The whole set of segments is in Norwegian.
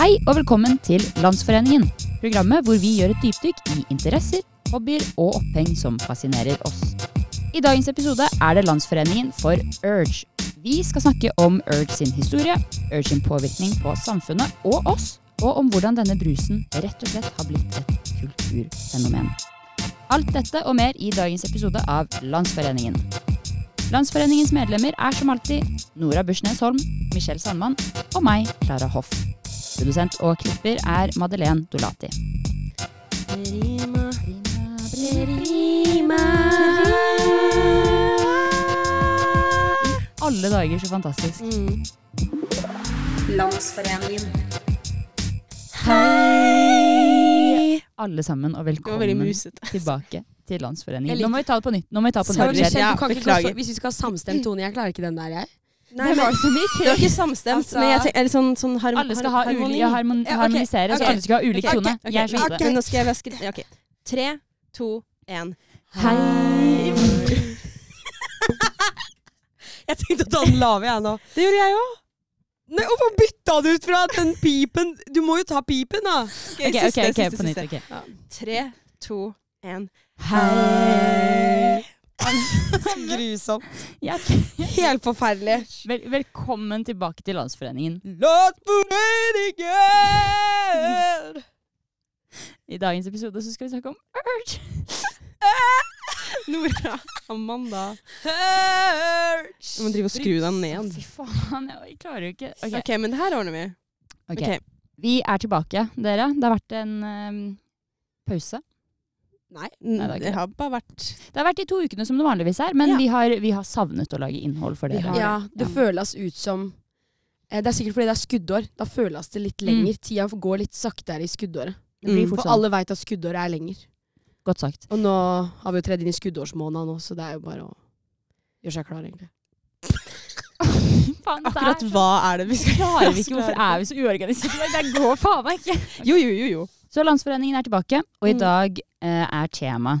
Hei og velkommen til Landsforeningen, programmet hvor vi gjør et dypdykk i interesser, hobbyer og oppheng som fascinerer oss. I dagens episode er det Landsforeningen for Urge. Vi skal snakke om Urge sin historie, Urge sin påvirkning på samfunnet og oss, og om hvordan denne brusen rett og slett har blitt et kulturfenomen. Alt dette og mer i dagens episode av Landsforeningen. Landsforeningens medlemmer er som alltid Nora Bushnes Holm, Michelle Sandmann og meg, Klara Hoff. Produsent og klipper er Madeleine Dolati. I alle dager, så fantastisk. Landsforeningen. Hei! Alle sammen, og velkommen tilbake til Landsforeningen. Nå må vi ta det på nytt. Nå må vi ta det på nytt. Sorry, du beklager. Hvis vi skal ha samstemt tone, jeg klarer ikke den der, jeg. Nei, men, det var ikke samstemt, Altså- men jeg tenker, eller sånn, sånn harm, Alle skal ha harmoni. ulik, harmon, Ja, okay. harmonisere, så alle skal ha ulik okay. tone. Okay. Jeg skjønte det. Nå skal jeg vaske ja, Ok. Tre, to, én. Hei! Jeg tenkte å ta den lave, jeg nå. Det gjorde jeg òg. Nei, Hvorfor bytta du ut fra den pipen? Du må jo ta pipen, da. Ok, Ok, ok, ok, på nytt. Ja. Tre, to, én. Hei! Grusomt. Helt forferdelig. vel, velkommen tilbake til Landsforeningen. Landsforeningen! I dagens episode så skal vi snakke om Urge. Nora. Amanda. Urge. Du må drive og skru deg ned. Fy faen, jeg klarer jo ikke. Ok, Ok, men det her ordner vi. Okay. Ok. Vi er tilbake, dere. Det har vært en um, pause. Nei, det er det har bare vært Det har vært de to ukene som det vanligvis er, men Ja. vi, har, vi har savnet å lage innhold for dere. Ja, det Ja. føles ut som eh, Det er sikkert fordi det er skuddår. Da føles det litt lenger. Tida går litt saktere i skuddåret. Mm. For sånn. alle veit at skuddåret er lenger. Godt sagt. Og nå har vi jo tredd inn i skuddårsmåneden nå, så det er jo bare å gjøre seg klar, egentlig. Fan, det er Akkurat hva er det vi skal klarer vi ikke. Hvorfor er vi så uorganiserte? Det går faen meg ikke. Jo, jo, jo. jo. Så Landsforeningen er tilbake, og i Mm. dag eh, er tema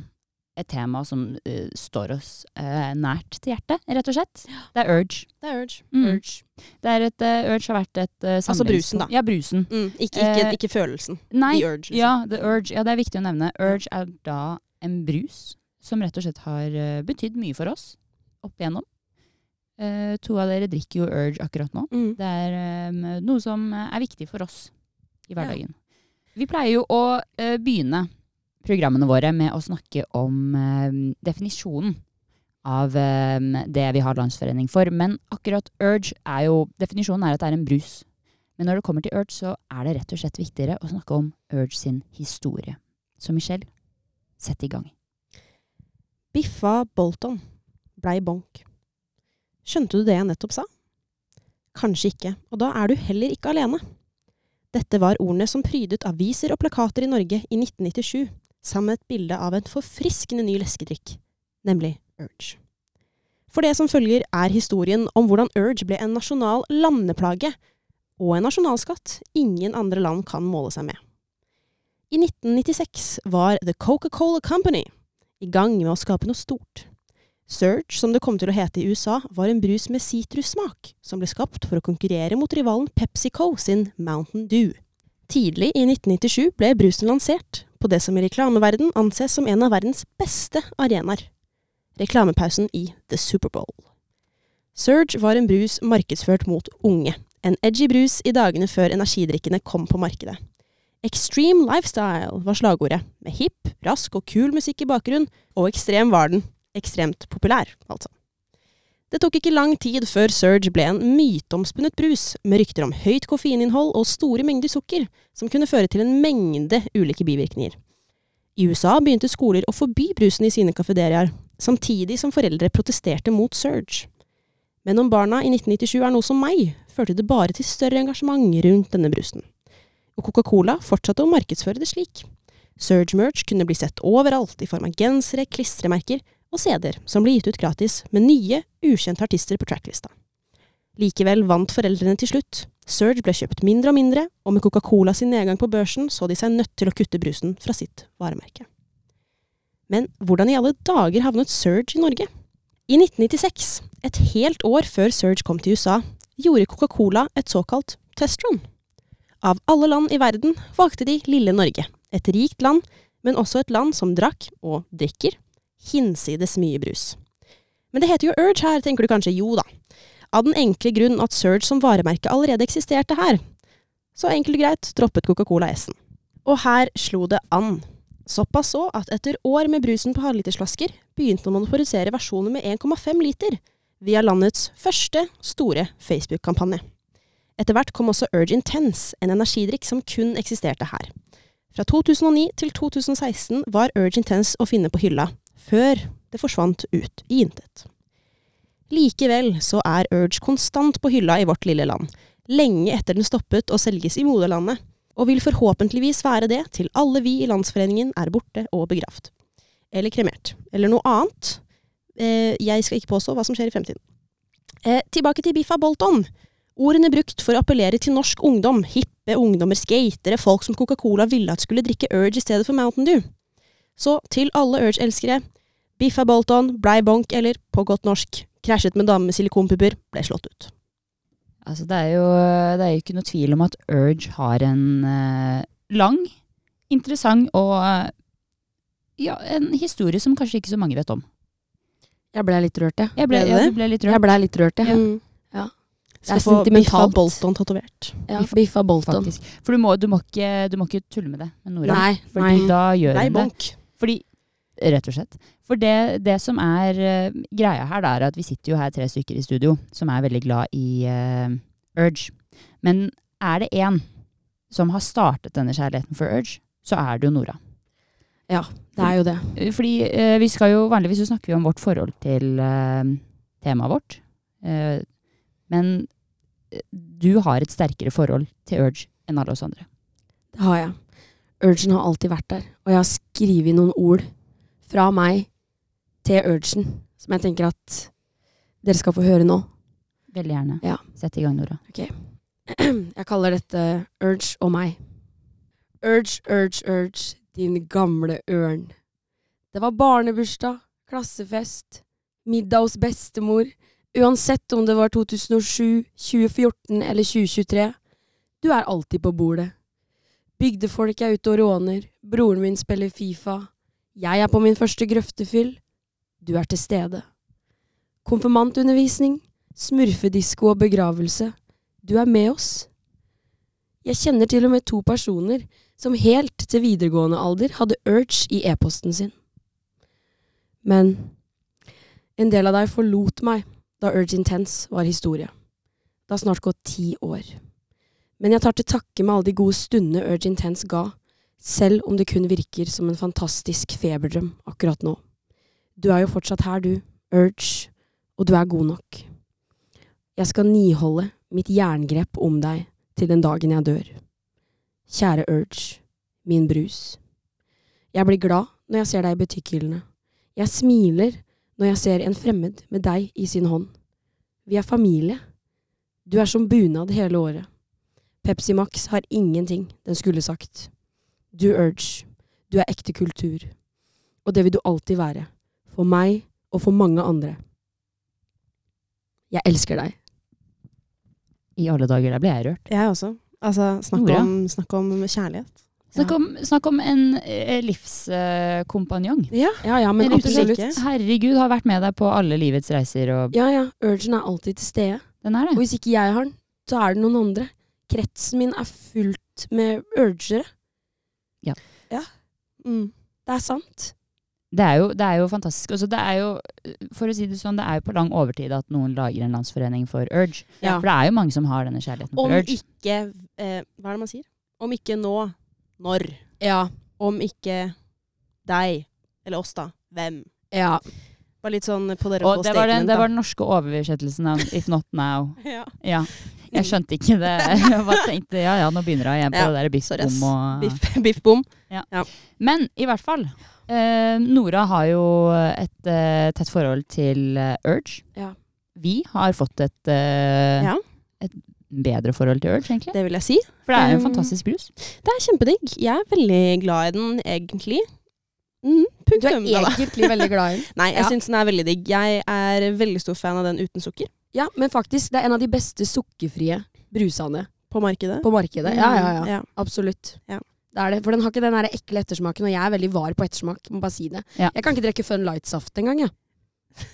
et tema som eh, står oss eh, nært til hjertet, rett og slett. Det er Urge. Det er Urge. Mm. Urge. Det er et, uh, Urge har vært et uh, Altså brusen, da. Ja, brusen. Mm. Ikke, ikke, Eh, ikke følelsen. Nei, The urge. liksom. ja, the urge. Ja, det er viktig å nevne. Urge er da en brus som rett og slett har uh, betydd mye for oss opp igjennom. Uh, to av dere drikker jo Urge akkurat nå. Mm. Det er um, noe som er viktig for oss i hverdagen. Vi pleier jo å eh, begynne programmene våre med å snakke om eh, definisjonen av eh, det vi har landsforening for. Men akkurat Urge er jo Definisjonen er at det er en brus. Men når det kommer til Urge, så er det rett og slett viktigere å snakke om Urge sin historie. Så Michelle, sett i gang. Biffa Bolton blei bonk. Skjønte du det jeg nettopp sa? Kanskje ikke, og da er du heller ikke alene. Dette var ordene som prydet aviser og plakater i Norge i 1997, sammen med et bilde av en forfriskende ny leskedrikk, nemlig Urge. For det som følger er historien om hvordan Urge ble en nasjonal landeplage og en nasjonalskatt ingen andre land kan måle seg med. I 1996 var The Coca-Cola Company i gang med å skape noe stort. Surge, som det kom til å hete i USA, var en brus med sitrussmak, som ble skapt for å konkurrere mot rivalen PepsiCo sin Mountain Dew. Tidlig i 1997 ble brusen lansert, på det som i reklameverden anses som en av verdens beste arenaer. Reklamepausen i The Superbowl. Surge var en brus markedsført mot unge. En edgy brus i dagene før energidrikkene kom på markedet. Extreme lifestyle var slagordet, med hipp, rask og kul musikk i bakgrunn, og ekstrem var den. Ekstremt populær, altså. Det tok ikke lang tid før Surge ble en myteomspunnet brus, med rykter om høyt koffeininnhold og store mengder sukker, som kunne føre til en mengde ulike bivirkninger. I USA begynte skoler å forby brusen i sine kafederiaer, samtidig som foreldre protesterte mot Surge. Men om barna i 1997 er noe som meg, førte det bare til større engasjement rundt denne brusen. Og Coca-Cola fortsatte å markedsføre det slik. Surge Merch kunne bli sett overalt i form av gensere, klistremerker og CD-er som ble gitt ut gratis med nye, ukjente artister på tracklista. Likevel vant foreldrene til slutt. Surge ble kjøpt mindre og mindre, og med Coca-Cola sin nedgang på børsen så de seg nødt til å kutte brusen fra sitt varemerke. Men hvordan i alle dager havnet Surge i Norge? I 1996, et helt år før Surge kom til USA, gjorde Coca-Cola et såkalt testrun. Av alle land i verden valgte de lille Norge. Et rikt land, men også et land som drakk, og drikker, hinsides mye brus. Men det heter jo Urge her, tenker du kanskje. Jo da. Av den enkle grunn at Surge som varemerke allerede eksisterte her. Så enkelt og greit droppet Coca-Cola S-en. Og her slo det an. Såpass så at etter år med brusen på halvlitersflasker, begynte man å produsere versjoner med 1,5 liter, via landets første store Facebook-kampanje. Etter hvert kom også Urge Intense, en energidrikk som kun eksisterte her. Fra 2009 til 2016 var Urge Intense å finne på hylla, før det forsvant ut i intet. Likevel så er Urge konstant på hylla i vårt lille land, lenge etter den stoppet å selges i moderlandet, og vil forhåpentligvis være det til alle vi i Landsforeningen er borte og begravd. Eller kremert. Eller noe annet. Eh, jeg skal ikke påstå hva som skjer i fremtiden. Eh, tilbake til Biffa Bolton. Ordene brukt for å appellere til norsk ungdom, hippe ungdommer, skatere, folk som Coca-Cola ville at skulle drikke Urge i stedet for Mountain Dew. Så til alle Urge-elskere, Biffa Bolton blei bonk, eller på godt norsk, krasjet med dame med silikonpupper, ble slått ut. Altså, det er, jo, det er jo ikke noe tvil om at Urge har en eh, lang, interessant og eh, ja, en historie som kanskje ikke så mange vet om. Jeg ble litt rørt, jeg. Jeg ble, Ble ja, du ble litt Jeg rørt. ble litt rørt, jeg. Mm. Ja. Det er sentimentalt. Biffa. Bolton tatovert. Ja, Biffa Bolton. Faktisk. For du må, du, må ikke, du må ikke tulle med det med Nora. Nei, Fordi nei. da gjør nei, hun det. Fordi, rett og slett. For det, det som er uh, greia her, da, er at vi sitter jo her tre stykker i studio som er veldig glad i uh, Urge. Men er det én som har startet denne kjærligheten for Urge, så er det jo Nora. Ja, det er jo det. Fordi uh, vi skal jo vanligvis så snakker vi om vårt forhold til temaet vårt. Men du har et sterkere forhold til Urge enn alle oss andre. Det har jeg. Urgen har alltid vært der. Og jeg har skrevet noen ord fra meg til Urgen som jeg tenker at dere skal få høre nå. Veldig gjerne. Ja. Sett i gang, Nora. Jeg kaller dette Urge og meg. Urge, urge, urge, din gamle ørn. Det var barnebursdag, klassefest, middag hos bestemor. Uansett om det var 2007, 2014 eller 2023. Du er alltid på bordet. Bygdefolk er ute og råner. Broren min spiller Fifa. Jeg er på min første grøftefyll. Du er til stede. Konfirmantundervisning, smurfedisko og begravelse. Du er med oss. Jeg kjenner til og med to personer som helt til videregående alder hadde Urge i e-posten sin. Men en del av deg forlot meg da Urge Intense var historie. Det har snart gått ti år. Men jeg tar til takke med alle de gode stundene Urge Intense ga, selv om det kun virker som en fantastisk feberdrøm akkurat nå. Du er jo fortsatt her, du, Urge, og du er god nok. Jeg skal niholde mitt jerngrep om deg til den dagen jeg dør. Kjære Urge, min brus. Jeg blir glad når jeg ser deg i butikkhyllene. Jeg smiler når jeg ser en fremmed med deg i sin hånd. Vi er familie. Du er som bunad hele året. Pepsi Max har ingenting den skulle sagt. Du Urge, du er ekte kultur. Og det vil du alltid være. For meg og for mange andre. Jeg elsker deg. I alle dager, der ble jeg rørt. Jeg også. Altså, snakk Nora? om, snakk om kjærlighet. Snakk om, snakk om en eh, livskompanjong. Ja. Ja, ja, men absolutt. Herregud, har vært med deg på alle livets reiser, og Ja, ja. Urgen er alltid til stede. den er Og hvis ikke jeg har den, så er det noen andre. Kretsen min er fullt med urgere. Mm. Det er sant. Det er jo, det er jo fantastisk. Altså, det er jo, for å si det sånn, det er jo på lang overtid at noen lager en landsforening for Urge. Ja. For det er jo mange som har denne kjærligheten for Om Urge. ikke eh, Hva er det man sier? Om ikke nå, når? Ja. Om ikke deg, eller oss, da. Hvem? Ja. Bare litt sånn på dere Og det var, den, det var den norske oversettelsen av 'If Not Now'. Ja. Ja. Jeg skjønte ikke det. Jeg bare tenkte ja ja, nå begynner hun igjen på Ja, det der biff sorry, ass. bom og Biff, biff Ja. Men i hvert fall. Eh, Nora har jo et eh, tett forhold til eh, Urge. Ja. Vi har fått et, eh, Ja. et bedre forhold til Urge, egentlig. Det vil jeg si. For det er jo en Um, fantastisk brus. Det er kjempedigg. Jeg er veldig glad i den, egentlig. Mm, Du er egentlig veldig glad i den. Nei, jeg Ja. syns den er veldig digg. Jeg er veldig stor fan av den uten sukker. Ja, men faktisk, det er en av de beste sukkerfrie brusene På markedet. på markedet. Ja, ja, ja. ja. Absolutt. Ja. Det er det. For den har ikke den der ekle ettersmaken, og jeg er veldig var på ettersmak. Må bare si det. Ja. Jeg kan ikke drikke Fun Light-saft engang, jeg.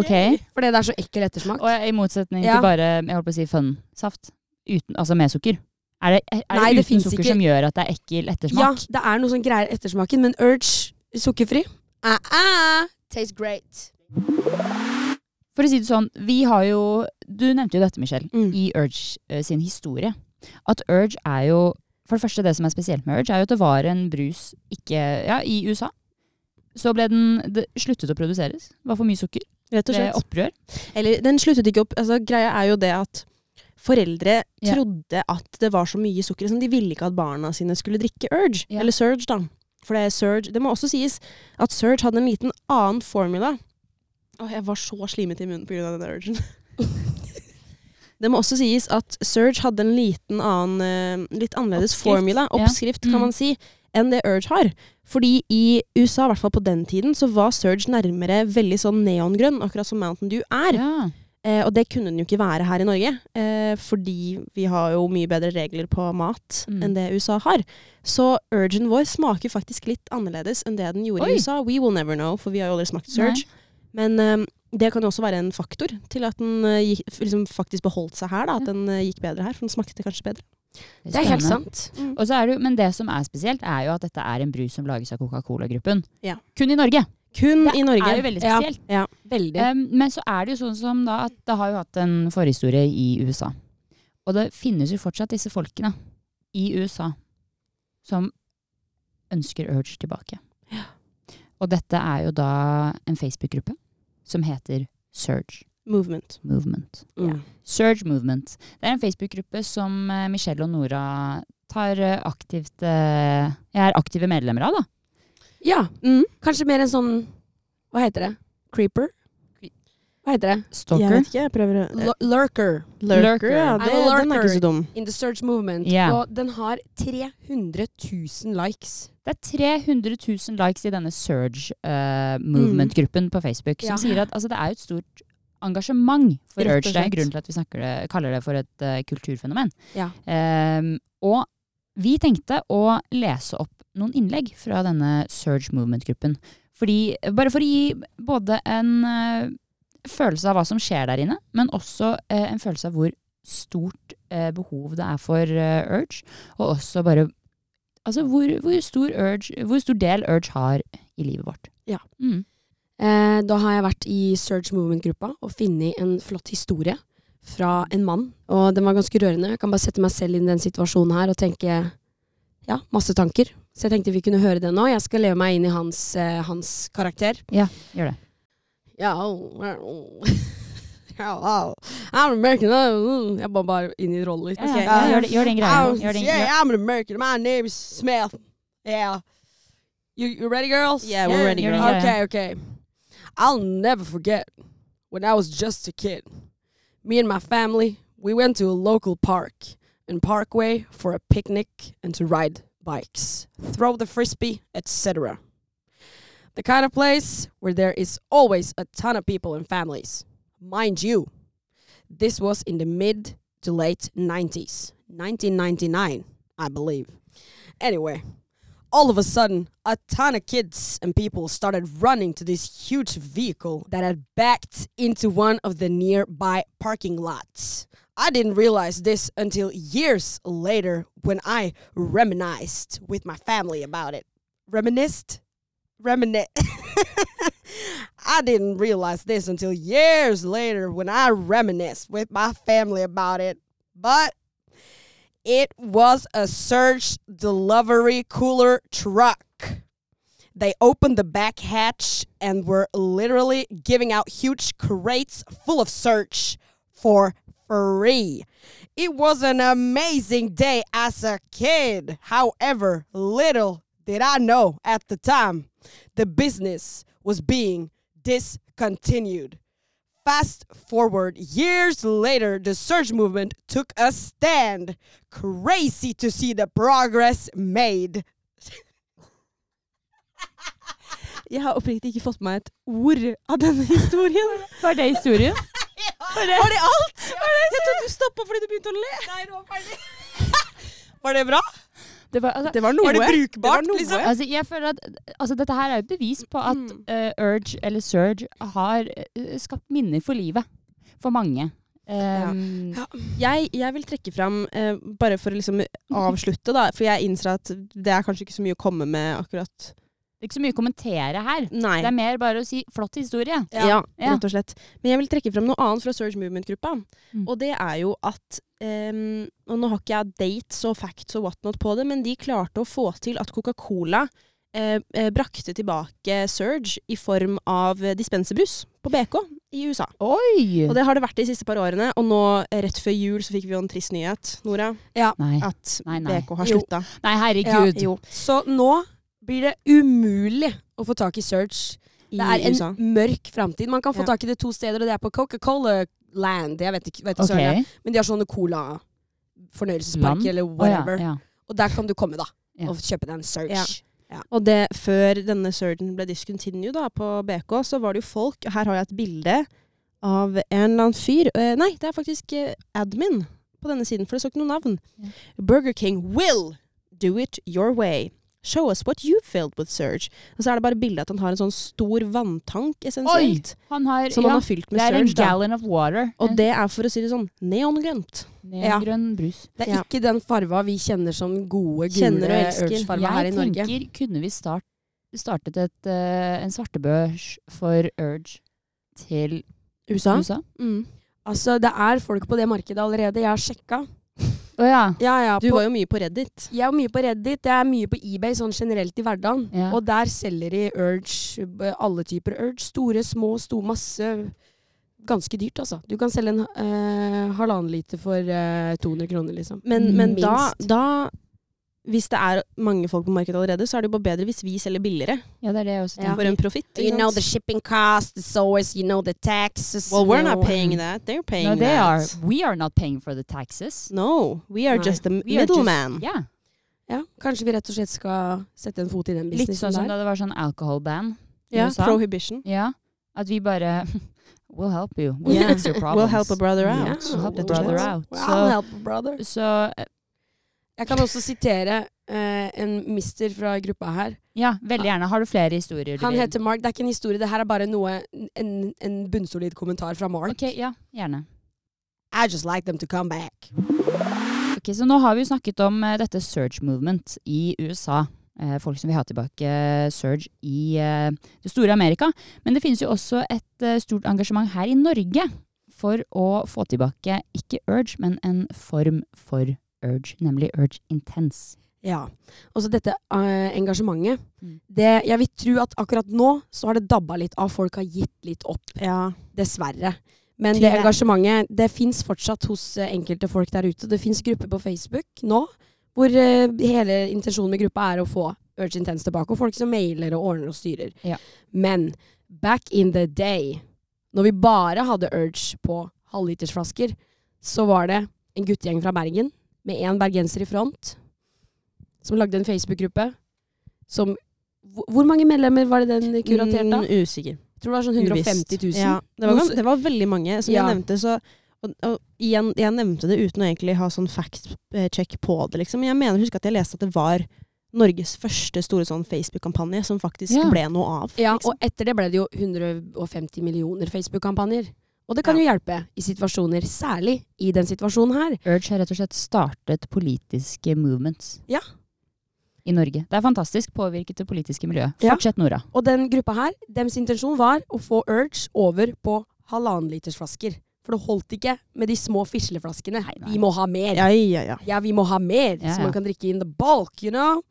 Ok. Fordi det er så ekkel ettersmak. Og i motsetning Ja. til bare jeg holdt på å si fun-saft, altså med sukker. Er det, er Nei, det det uten det sukker ikke. som gjør at det er ekkel ettersmak? Ja, det er noe sånn greier ettersmaken, men Urge sukkerfri ah, ah, Tastes great. For å si det sånn, vi har jo Du nevnte jo dette, Michelle, Mm. i Urge uh, sin historie. At Urge er jo For det første, det som er spesielt med Urge, er jo at det var en brus ikke Ja, i USA. Så ble den det sluttet å produseres. Det var for mye sukker. Rett og Ble slett. opprør. Eller, den sluttet ikke opp. Altså, greia er jo det at foreldre yeah. trodde at det var så mye sukker. Sånn, de ville ikke at barna sine skulle drikke Urge. Yeah. Eller Surge, da. For det er Surge. Det må også sies at Surge hadde en liten annen formula. Åh, jeg var så slimete i munnen pga. den Urgen. det må også sies at Surge hadde en liten annen, eh, litt annerledes Oppskrift. formula, Ja. oppskrift kan Mm. man si, enn det Urge har. Fordi i USA, i hvert fall på den tiden, så var Surge nærmere veldig sånn neongrønn, akkurat som Mountain Dew er. Ja. Eh, og det kunne den jo ikke være her i Norge, eh, fordi vi har jo mye bedre regler på mat Mm. enn det USA har. Så Urgen vår smaker faktisk litt annerledes enn det den gjorde Oi. i USA. We will never know, for vi har jo aldri smakt Surge. Men eh, det kan jo også være en faktor til at den eh, gikk, liksom faktisk beholdt seg her. Da, at den eh, gikk bedre her, for den smakte kanskje bedre. Det er helt spennende. sant. Og så er det, jo- men det som er spesielt, er jo at dette er en brus som lages av Coca-Cola-gruppen. Ja. Kun i Norge. Kun Det i Norge. Det er jo veldig Ja. spesielt. Ja. Veldig. Um, men så er det jo sånn som da at det har jo hatt en forhistorie i USA. Og det finnes jo fortsatt disse folkene i USA som ønsker Urge tilbake. Og dette er jo da en Facebook-gruppe som heter Surge Movement. Movement. Mm. Surge Movement. Det er en Facebook-gruppe som eh, Michelle og Nora tar eh, aktivt eh, er aktive medlemmer av, da. Ja. Mm. Kanskje mer en sånn Hva heter det? Creeper? Hva heter det? Stalker? Jeg vet ikke, jeg prøver å L lurker. Lurker, Lurker. ja. Det, lurker. den er ikke så dum. In the Search Movement. Yeah. Og den har 300 000 likes. Det er 300 000 likes i denne Surge uh, Movement-gruppen på Facebook, som Ja. sier at altså, det er et stort engasjement for Urge. Det er grunnen til at vi det, kaller det for et uh, kulturfenomen. Ja. Um, og vi tenkte å lese opp noen innlegg fra denne Surge Movement-gruppen. Fordi, bare for å gi både en eh, følelse av hva som skjer der inne, men også eh, en følelse av hvor stort eh, behov det er for eh, Urge, og også bare Altså hvor, hvor, stor urge, hvor stor del Urge har i livet vårt. Ja. Mm. Eh, da har jeg vært i Surge Movement-gruppa og funnet en flott historie fra en mann. Og den var ganske rørende. Jeg kan bare sette meg selv inn i den situasjonen her og tenke ja, masse tanker. Så jeg tenkte vi kunne høre det nå. Jeg skal leve meg inn i hans, eh, hans karakter. Ja, Gjør det. Ja, ja, I'm American. Jeg bare bare inn i rollen litt. Ja, ja, ja, gjør, det- gjør din greie. Oh, mm, Gjør din, uh, oh, yeah, gjør, I'm an American. My name is Smith. Yeah. You, you ready, girls? Yeah, we're ready, girls. Okay, okay. I'll never forget when I was just a kid. Me and my family, we went to a local park and parkway for a picnic and to ride bikes, throw the frisbee, etc. The kind of place where there is always a ton of people and families. Mind you, this was in the mid to late 90s, 1999, I believe. Anyway, all of a sudden, a ton of kids and people started running to this huge vehicle that had backed into one of the nearby parking lots. I didn't realize this until years later when I reminisced with my family about it. Reminisced? Reminisce. I didn't realize this until years later when I reminisced with my family about it. But it was a search delivery cooler truck. They opened the back hatch and were literally giving out huge crates full of search for free. It was an amazing day as a kid. However, little did I know at the time the business was being discontinued. Fast forward years later, the search movement took a stand. Crazy to see the progress made. Jeg har oppriktig ikke fått med meg et ord av denne historien. Var det historien? Ja, Var det alt? Jeg trodde du stoppa fordi du begynte å le. Nei, det var ferdig. var det bra? Det var, altså, Det var noe. Var det brukbart, Det var noe. liksom? altså, jeg føler at altså, Dette her er jo et bevis på at Mm. uh, Urge, eller Surge, har uh, skapt minner for livet. For mange. Um, Ja. Jeg, jeg vil trekke fram, uh, bare for å liksom avslutte, da, for jeg innser at det er kanskje ikke så mye å komme med akkurat. Det er ikke så mye å kommentere her. Nei. Det er mer bare å si 'flott historie'. Ja, Ja. rett og slett. Men jeg vil trekke frem noe annet fra Surge Movement-gruppa. Mm. Og det er jo at um, Og nå har ikke jeg dates og facts og whatnot på det, men de klarte å få til at Coca-Cola eh, eh, brakte tilbake Surge i form av dispenserbrus på BK i USA. Oi! Og det har det vært de siste par årene. Og nå, rett før jul, så fikk vi jo en trist nyhet, Nora. Nei. At Nei, nei. BK har slutta. nei, herregud. Jo. Så nå blir det umulig å få tak i Search. I USA. Det er en USA. mørk framtid. Man kan få Ja. tak i det to steder, og det er på Coca-Cola Land. Jeg vet ikke, vet ikke okay. Men de har sånne cola-fornøyelsesparker eller whatever. Oh, ja, ja. Og der kan du komme, da. Og kjøpe deg en Search. Ja. Og det, før denne Surgeon ble discontinued da, på BK, så var det jo folk Her har jeg et bilde av en eller annen fyr. Eh, nei, det er faktisk eh, admin på denne siden, for det står ikke noe navn. Burger King will do it your way. Show us what you filled with Surge. Og så er det bare bilde at han har en sånn stor vanntank, essensielt. Han har, Som ja, han har fylt med surge. det er en gallon Da. of water. Og det er, for å si det sånn, neongrønt. Neongrønn brus. Det er Ja. ikke den farva vi kjenner som gode, gule. Urge-farva her i Norge. Jeg tenker, kunne vi start, startet et, uh, en svartebørs for Urge til USA. USA? Mm. Altså, det er folk på det markedet allerede. Jeg har sjekka. Å ja. Ja, ja, Du på, var jo mye på Reddit. jeg er mye på Reddit, jeg er mye på eBay sånn generelt i hverdagen. Ja. Og der selger de Urge, alle typer Urge. Store, små, store, masse. Ganske dyrt, altså. Du kan selge en eh, halvannen liter for eh, 200 kroner, liksom. Men, men da, da Hvis det er mange folk på markedet allerede, så er det jo bare bedre hvis vi selger billigere. ja, det er det jeg også Ja. tenker. For en profitt. You know the shipping cost, it's always, you know the taxes. Well, we're not paying that. They're paying No, they that. are. We are not paying for the taxes. No, we are no. just the middleman. Ja. Ja, kanskje vi rett og slett skal sette en fot i den Litt businessen sånn som der. da det var sånn alcohol ban i Ja, USA. prohibition. Ja. At vi bare We'll help you. We'll Yeah. fix your problems. We'll help a brother out. out. We'll help a brother out. Well, so, I'll help a brother. Eh, Jeg kan også sitere eh, en mister fra gruppa her. ja, veldig gjerne. Har du flere historier du Han vil? heter Mark. Det er ikke en historie, det her er bare noe En, en bunnsolid kommentar fra Mark. Ok, ja, gjerne. I just like them to come back. Ok, Så nå har vi jo snakket om eh, dette surge movement i USA. Eh, folk som vil ha tilbake eh, surge i eh, det store Amerika. Men det finnes jo også et eh, stort engasjement her i Norge for å få tilbake ikke urge, men en form for urge, nemlig urge intense. Ja. Og så dette uh, engasjementet. Mm. Det, jeg vil tro at akkurat nå så har det dabba litt av. Folk har gitt litt opp. Ja. Dessverre. Men det engasjementet det fins fortsatt hos uh, enkelte folk der ute. Det fins grupper på Facebook nå hvor uh, hele intensjonen med gruppa er å få Urge Intense tilbake. Og folk som mailer og ordner og styrer. Ja. Men back in the day, når vi bare hadde Urge på halvlitersflasker, så var det en guttegjeng fra Bergen med én bergenser i front som lagde en Facebook-gruppe som hvor- mange medlemmer var det den kuraterte? Mm, usikker. Jeg tror det var sånn 150 000. Ja, det, var, det var veldig mange. Som Ja. jeg nevnte, så og, og igjen, Jeg nevnte det uten å egentlig ha sånn fact-check på det, liksom. Men jeg mener husk at jeg leste at det var Norges første store sånn Facebook-kampanje som faktisk Ja. ble noe av. Ja, liksom. og etter det ble det jo 150 millioner Facebook-kampanjer. Og det kan jo hjelpe i situasjoner, særlig i den situasjonen her. Urge har rett og slett startet politiske movements Ja. i Norge. Det er fantastisk påvirket det politiske miljøet. Fortsett, Nora. Og den gruppa her, dems intensjon var å få Urge over på halvannenlitersflasker. For det holdt ikke med de små fisleflaskene. Vi må ha mer. Ja, ja, ja. Ja, vi må ha mer, så man kan drikke in the bulk, you know.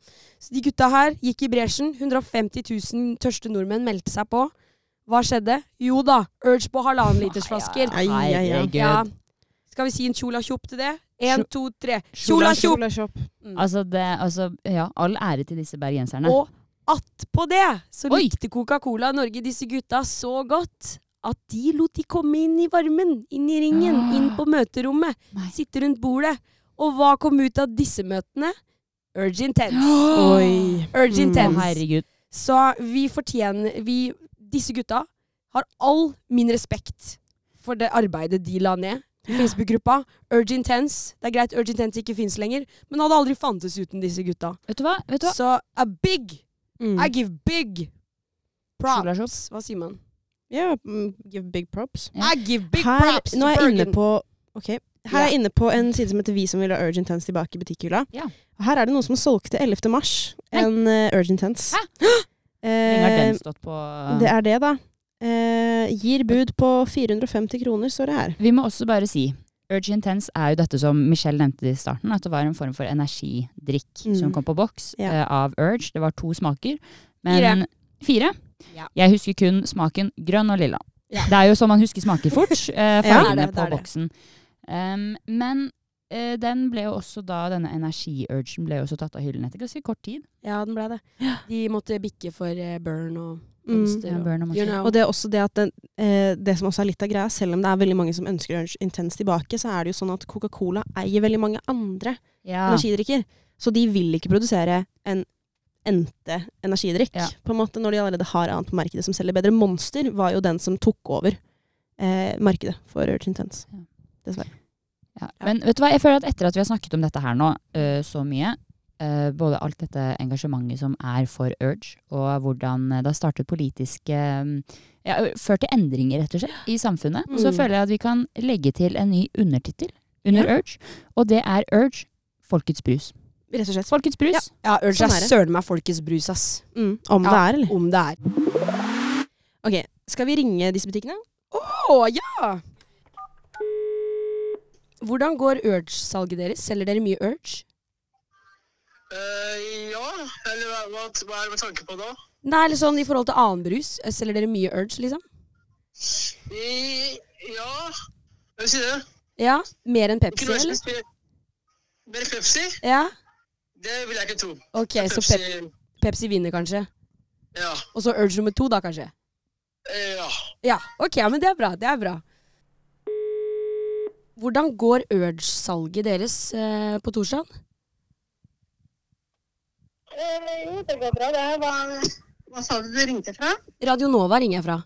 Så de gutta her gikk i bresjen. 150 000 tørste nordmenn meldte seg på. Hva skjedde? Jo da, Urge på halvannenlitersflasker. Ai, ai, ai. Herregud. Ja. Skal vi si en kjola tjopp til det? Én, to, tre. Kjola kjopp. Mm. Altså, det, altså, ja, all ære til disse bergenserne. Og attpå det så Oi. likte Coca-Cola Norge disse gutta så godt at de lot de komme inn i varmen, inn i ringen, Ah. inn på møterommet, Nei. sitte rundt bordet. Og hva kom ut av disse møtene? Urge Intense. Oi. Urge Mm. Intense. herregud. Så vi fortjener vi, Disse gutta har all min respekt for det arbeidet de la ned. Facebook-gruppa. Urge Intense. Det er greit Urge Intense ikke fins lenger, men hadde aldri fantes uten disse gutta. Vet du hva? Vet du hva? Så a big Mm. I give big props. Hva sier man? Ja, yeah, give big props. Yeah. I give big Her, props nå er jeg inne Bergen. på okay. her yeah. er jeg inne på en side som heter Vi som vil ha Urge Intense tilbake i butikkhylla. Ja. Her er det noen som solgte 11. mars en uh, Urge Intense. Hvor lenge har Eh, den stått på det er det, da. Eh, gir bud på 450 kroner, står det her. Vi må også bare si Urge Intense er jo dette som Michelle nevnte i starten, at det var en form for energidrikk Mm. som kom på boks Ja. eh, av Urge. Det var to smaker. Men fire. Ja. Jeg husker kun smaken grønn og lilla. Ja. Det er jo sånn man husker smaker fort. Eh, Ja, det fargene det, det på er det. boksen. Um, men eh, den ble jo også da, denne energi-urgen ble jo også tatt av hyllen etter ganske kort tid. Ja, den ble det. De måtte bikke for eh, burn og Mm. monster. Ja, og, burn og you know. Og det er også det at den, eh, det som også er litt av greia, selv om det er veldig mange som ønsker Urge Intense tilbake, så er det jo sånn at Coca-Cola eier veldig mange andre Ja. energidrikker. Så de vil ikke produsere en endte energidrikk, Ja. på en måte, når de allerede har annet på markedet som selger bedre. Monster var jo den som tok over eh, markedet for Urge Intense. Ja. Dessverre. Ja. Men vet du hva, jeg føler at etter at vi har snakket om dette her nå uh, så mye, uh, både alt dette engasjementet som er for Urge, og hvordan øh, det har startet politiske um, ja, Ført til endringer, rett og slett, i samfunnet, så Mm. føler jeg at vi kan legge til en ny undertittel under Ja. Urge, og det er Urge Folkets brus. Rett og slett. Folkets brus. Ja, Urge Sånn er søren meg folkets brus, ass. Mm, om Ja. det er, eller? Om det er. Ok, Skal vi ringe disse butikkene? Å, ja! Hvordan går Urge-salget deres? Selger dere mye Urge? Uh, ja, eller hva, hva, er det med tanke på da? Nei, eller sånn i forhold til annen brus. eh, Selger dere mye Urge, liksom? I, ja, jeg vil si det? Ja? Mer enn Pepsi, eller? Mer Pepsi? Ja? Det vil jeg ikke tro. Ok, så Pepsi, Pep Pepsi vinner kanskje. ja. Og så Urge nummer to, da, kanskje? Eh, ja. Ja, ok, men det er bra. Det er bra. Hvordan går Urge-salget deres eh, på torsdag? Eh, jo, det går bra, det. Hva, hva sa du du ringte fra? Radio Nova ringer jeg fra.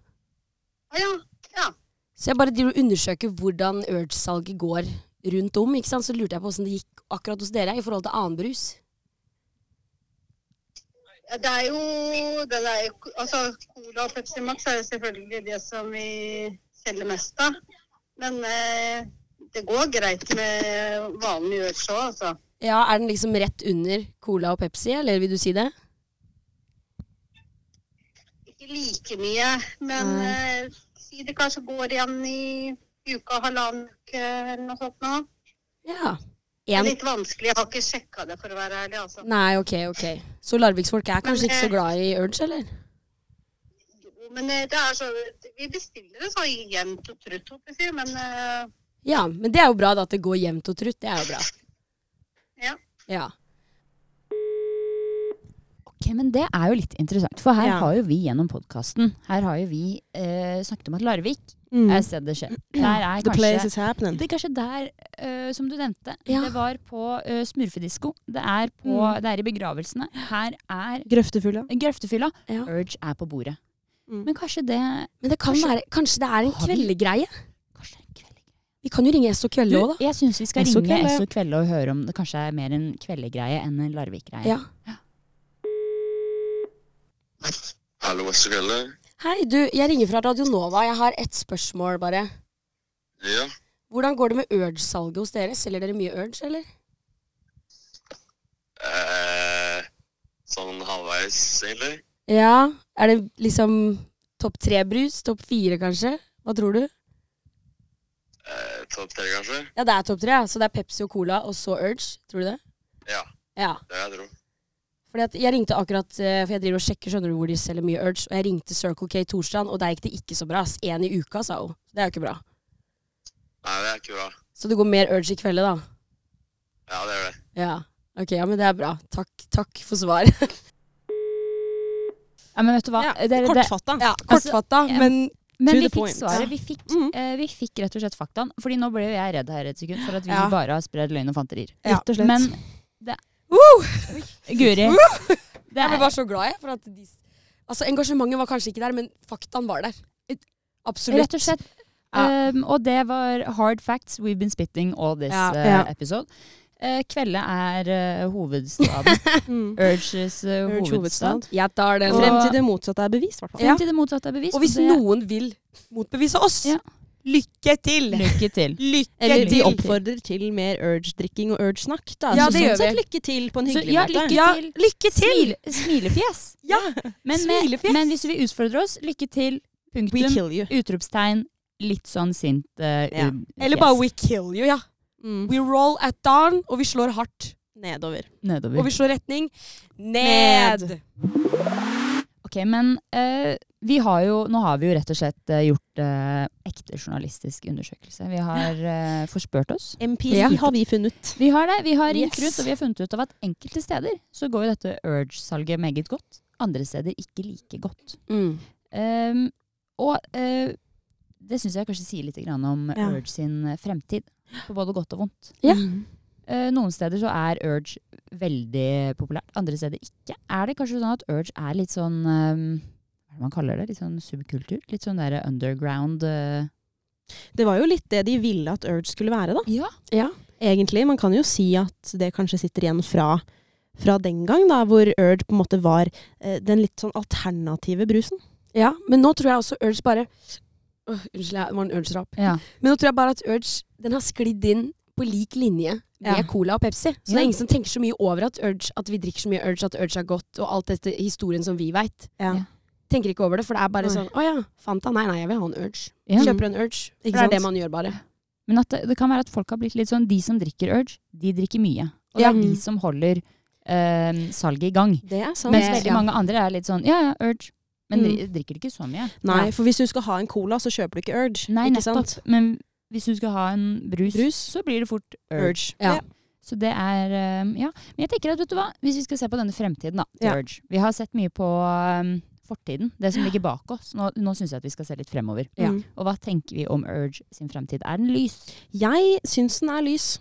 Å ja. ja. Så jeg bare undersøker hvordan Urge-salget går rundt om. ikke sant? Så lurte jeg på hvordan det gikk akkurat hos dere i forhold til annen brus. Ja, Det er jo det er, Altså, Cola og Pepsi Max er jo selvfølgelig det som vi selger mest av. Men eh, det går greit med vanlig øl òg, altså. Ja, Er den liksom rett under Cola og Pepsi, eller vil du si det? Ikke like mye, men eh, si det kanskje går igjen i uka, halvannen uke eller noe sånt nå. Ja. En. litt vanskelig, jeg har ikke sjekka det for å være ærlig, altså. Nei, ok, ok. Så Larviksfolk er kanskje Men, ikke så eh, glad i Urge, eller? Jo, Men eh, det er så Vi bestiller det så jevnt og trutt, håper jeg, å si, men eh, Ja, men det er jo bra da, at det går jevnt og trutt. Det er jo bra. Ja. Ja. Ok, men det er jo litt interessant, for her Ja. har jo vi gjennom podkasten Her har jo vi eh, snakket om at Larvik Mm. er stedet skjer. Der er The place kanskje is happening. Det er kanskje der, eh, som du nevnte. Ja. Det var på uh, smurfedisko. Det er, på, Mm. det er i begravelsene. Her er Grøftefulle. grøftefylla. ja. Urge er på bordet. Mm. Men kanskje det Men det kan Kanskje- være Kanskje det er en Har vi- kveldegreie? Kanskje det er en kveld. Vi kan jo ringe Esso Kvelde òg, da. jeg syns vi skal Esso ringe Kvelde. Esso Kvelde og høre om det kanskje er mer en kveldegreie enn en Larvik-greie. Ja. Hallo, Vestkveldet. Hei, du. Jeg ringer fra Radio Nova. Jeg har ett spørsmål, bare. Ja. Hvordan går det med Urge-salget hos dere? Selger dere mye Urge, eller? Eh, sånn halvveis, egentlig. Ja. Er det liksom topp tre brus? Topp fire, kanskje? Hva tror du? Eh, Topp tre, kanskje? Ja, det er topp tre. ja. Så det er Pepsi og Cola, og så Urge. Tror du det? Ja, Ja. det vil jeg tro. Fordi at jeg ringte akkurat, eh, for jeg driver og sjekker skjønner du, hvor de selger mye Urge, og jeg ringte Circle K Torstrand, og der gikk det ikke så bra. Én i uka, sa hun. Det er jo ikke bra. Nei, det er ikke bra. Så det går mer Urge i kveld, da? Ja, det gjør det. Ja. Ok, ja, men det er bra. Takk, takk for svar. Ja, men vet du hva? Ja, Det- det- Kortfatta. ja, Kortfatta, altså, men Men vi fikk svaret. Vi fikk, Mm. uh, vi fikk rett og slett faktaen. Fordi nå ble jo jeg redd her et sekund for at vi Ja. bare har spredd løgn og fanterier. Ja. Rett og slett. Men det uh! Guri, det Jeg ble bare så glad, jeg. For at de, altså, engasjementet var kanskje ikke der, men faktaen var der. Absolutt. rett og slett Ja. Um, og det var hard facts we've been spitting all this Ja. uh, Ja. episode. Uh, Kvelde er uh, hovedstaden. Mm. Urges uh, Urge hovedstad. hovedstad. Jeg tar den. Frem til det motsatte er bevist, hvert fall. Frem til det motsatte er bevist. Og hvis det, noen vil motbevise oss, Ja. lykke til! Lykke til. Lykke Eller vi oppfordrer til mer urge-drikking og urge-snakk. Ja, Så det sånn gjør vi. lykke til på en Så, hyggelig ja, måte. lykke Ja, til. lykke til! Smil, smilefjes. Ja, Men, med, smilefjes. men hvis du vil utfordre oss, lykke til. We Punktum. kill you. Utropstegn. Litt sånn sint uh, Ja. Eller bare we kill you, ja. Mm. We roll at dawn, og vi slår hardt. Nedover. nedover. Og vi slår retning ned. Ned. Ok, men uh, vi har jo, nå har vi jo rett og slett uh, gjort uh, ekte journalistisk undersøkelse. Vi har forspurt oss. MPC Ja. har vi funnet. Vi har det. Vi har ringt Yes. rundt, og vi har funnet ut av at enkelte steder så går jo dette Urge-salget meget godt. Andre steder ikke like godt. Mm. Um, og eh, det syns jeg kanskje sier litt grann om Ja. Urge sin eh, fremtid. På både godt og vondt. Ja. Mm. Eh, noen steder så er Urge veldig populært, andre steder ikke. Er det kanskje sånn at Urge er litt sånn um, Hva er det man kaller det? Litt sånn subkultur? Litt sånn der underground uh... Det var jo litt det de ville at Urge skulle være, da. Ja. Ja. Egentlig. Man kan jo si at det kanskje sitter igjen fra, fra den gang, da, hvor Urge på en måte var eh, den litt sånn alternative brusen. ja, men nå tror jeg også Urge bare Åh, Unnskyld, det var en Urge-rap. ja. Men nå tror jeg bare at Urge den har sklidd inn på lik linje med Ja. Cola og Pepsi. Så det er ingen som tenker så mye over at, Urge, at vi drikker så mye Urge, at Urge er godt, og alt dette historien som vi veit. Ja. Ja. Tenker ikke over det, for det er bare Nei. sånn Å ja, Fanta. Nei, nei, jeg vil ha en Urge. Ja. Kjøper en Urge. For det er det man gjør, bare. Men at det, det kan være at folk har blitt litt sånn De som drikker Urge, de drikker mye. Og det er de som holder eh, salget i gang. Det er sant. Mens veldig ja. mange andre er litt sånn ja ja, Urge. Men Mm. dri- drikker ikke så mye. Nei, Ja. for hvis du skal ha en cola, så kjøper du ikke Urge. Nei, ikke nettopp. sant? Men hvis du skal ha en brus, Brus. så blir det fort Urge. Urge. Ja. Så det er eh, Ja. Men jeg tenker at vet du hva, hvis vi skal se på denne fremtiden da, til Ja. Urge Vi har sett mye på um, fortiden, det som ligger bak oss. Nå, nå syns jeg at vi skal se litt fremover. Ja. Og hva tenker vi om Urge sin fremtid? Er den lys? Jeg syns den er lys.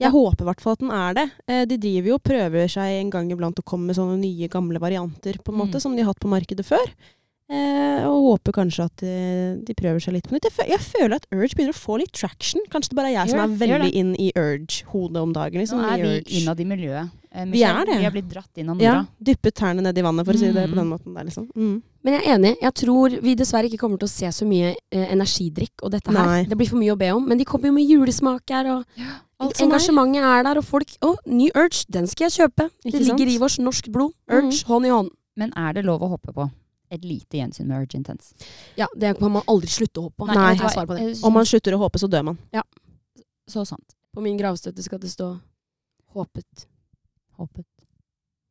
Jeg håper i hvert fall at den er det. Eh, De driver jo og prøver seg en gang iblant å komme med sånne nye, gamle varianter på en måte, Mm. som de har hatt på markedet før. Eh, og håper kanskje at de, de prøver seg litt på nytt. Jeg, jeg føler at Urge begynner å få litt traction. Kanskje det bare er jeg som er veldig inn i Urge-hodet om dagen. Liksom, Nå er vi innad i miljøet. Eh, Vi er det. Vi har blitt dratt inn av Ja, dyppet tærne ned i vannet, for å si det Mm. på den måten der, liksom. Mm. Men jeg er enig. Jeg tror vi dessverre ikke kommer til å se så mye eh, energidrikk og dette her. Nei. Det blir for mye å be om. Men de kommer jo med julesmaker, og Alt er. engasjementet er der. Og folk Å, ny Urge, den skal jeg kjøpe. Ikke det ligger sant? i vårt norsk blod. Mhm. Urge, hånd i hånd. Men er det lov å hoppe på et lite gjensyn med Urge Intense? Ja, det kan man aldri slutte å håpe på. Nei. Jeg svar på det. Om man slutter å håpe, så dør man. Ja. Så sant. På min gravstøtte skal det stå 'håpet'. Håpet.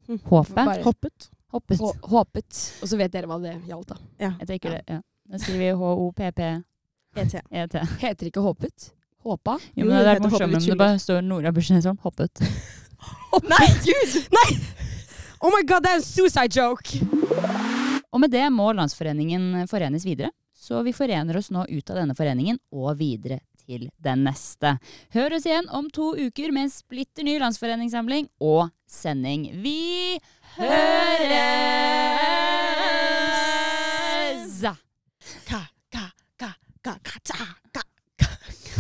Hm. Håpet? Hoppet. Hoppet. H håpet. Og så vet dere hva det gjaldt, da. Ja. Jeg tenker det, ja. Da skriver vi H-O-P-P-E-T. ET. Heter ikke håpet? Håpa? Jo, men det det er morsomt om det bare står Nora Bursnesholm. Hoppet. Nei, gud! Nei! Oh my god, det er en suicide joke! Og med det må Landsforeningen forenes videre. Så vi forener oss nå ut av denne foreningen og videre til den neste. Hør oss igjen om to uker med en splitter ny landsforeningssamling og sending. Vi høres! Ka, ka, ka, ka, ka, ta, ka,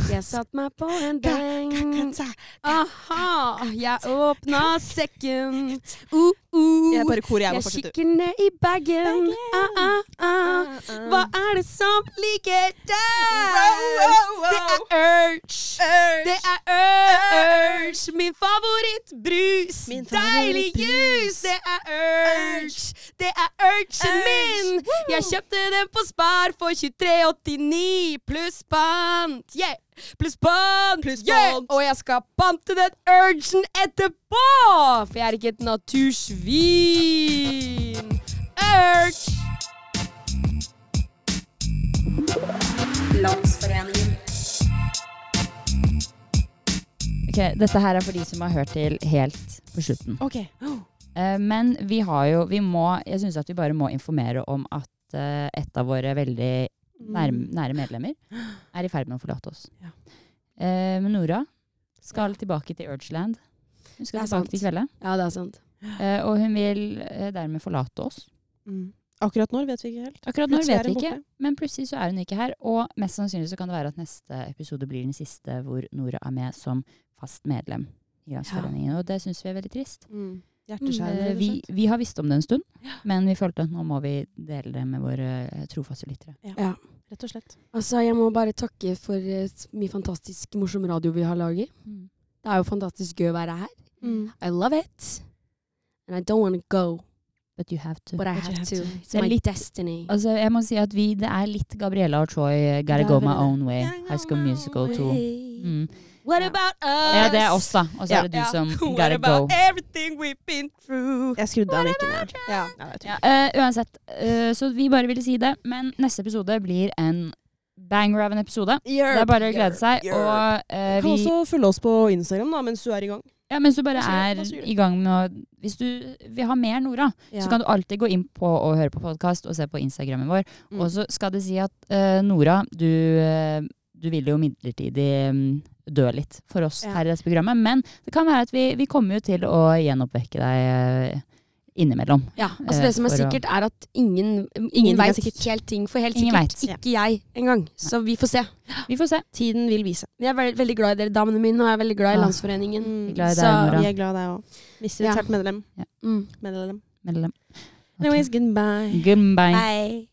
Jeg satt meg på en benk. Aha, jeg åpna sekken. Uh, uh. Jeg bare korer, jeg Jeg kikker ned i bagen. Ah, ah, ah. Hva er det som ligger der? Det er Urge. Det er Urge. Min favorittbrus. Deilig jus. Det er Urge. Det er Urgen min. Jeg kjøpte den på Spar for 23,89 pluss pant. Yeah. Pluss bånd! Pluss Yeah. Og jeg skal pante den Urgen etterpå. For jeg er ikke et natursvin. Urge. Ok, Dette her er for de som har hørt til helt på slutten. Ok. Oh. men vi har jo Vi må Jeg syns at vi bare må informere om at eh, et av våre veldig nære, nære medlemmer er i ferd med å forlate oss. Ja. Eh, men Nora skal tilbake til Urgeland. Hun skal tilbake sant. til kveldet. Ja, det er sant. Eh, og hun vil eh, dermed forlate oss. Mm. Akkurat når vet vi ikke helt. Akkurat når vet vi ikke, men plutselig så er hun ikke her. Og mest sannsynlig så kan det være at neste episode blir den siste hvor Nora er med som fast medlem i Landsforeningen. Og det syns vi er veldig trist. Mm. Eh, Hjerteskjærende, vi, vi har visst om det en stund, men vi følte at nå må vi dele det med våre eh, trofaste lyttere. Ja. Rett og slett. Altså, jeg må bare takke for eh, mye fantastisk morsom radio vi har laget. Det er jo fantastisk gøy å være her. Mm. I love it. And I don't want to go, But you have to. but I have have to. to. It's Det my litt- destiny. Altså, jeg må si at vi, det er litt Gabriella og Troy, eh, Gotta Go My. Own Way, High School Musical 2. Mm. What about us? Ja, det er oss, da. Og så Ja. er det du som What gotta about go. everything we've been through? Jeg skrudde av mikken, jeg. Ja. Ja, eh, uansett, uh, så vi bare ville si det. Men neste episode blir en banger av en episode. Det er bare å glede seg. Og uh, Du kan også følge oss på Instagram da, mens du er i gang. Ja, mens du bare er i gang med å Hvis du vil ha mer Nora, Ja. så kan du alltid gå inn på og høre på podkast og se på Instagrammen vår. Mm. Og så skal det si at uh, Nora, du, eh, du vil jo midlertidig um, dø litt for oss Ja. her i dette programmet. Men det kan være at vi, vi kommer jo til å gjenoppvekke deg eh, innimellom. Ja, altså Eh, Det som er sikkert, er at ingen, ingen veit helt ting. For helt Ingen sikkert vet. ikke jeg engang. Så vi får se. Vi får se. Tiden vil vise. Jeg er veldig, veldig glad i dere damene mine, og jeg er veldig glad i. Landsforeningen. Glad i deg, Så- Nora. Vi er glad i deg òg. Mister Ja. et medlem. medlem. Mm. medlem. Mellom. Anyways, goodbye. Goodbye. Bye.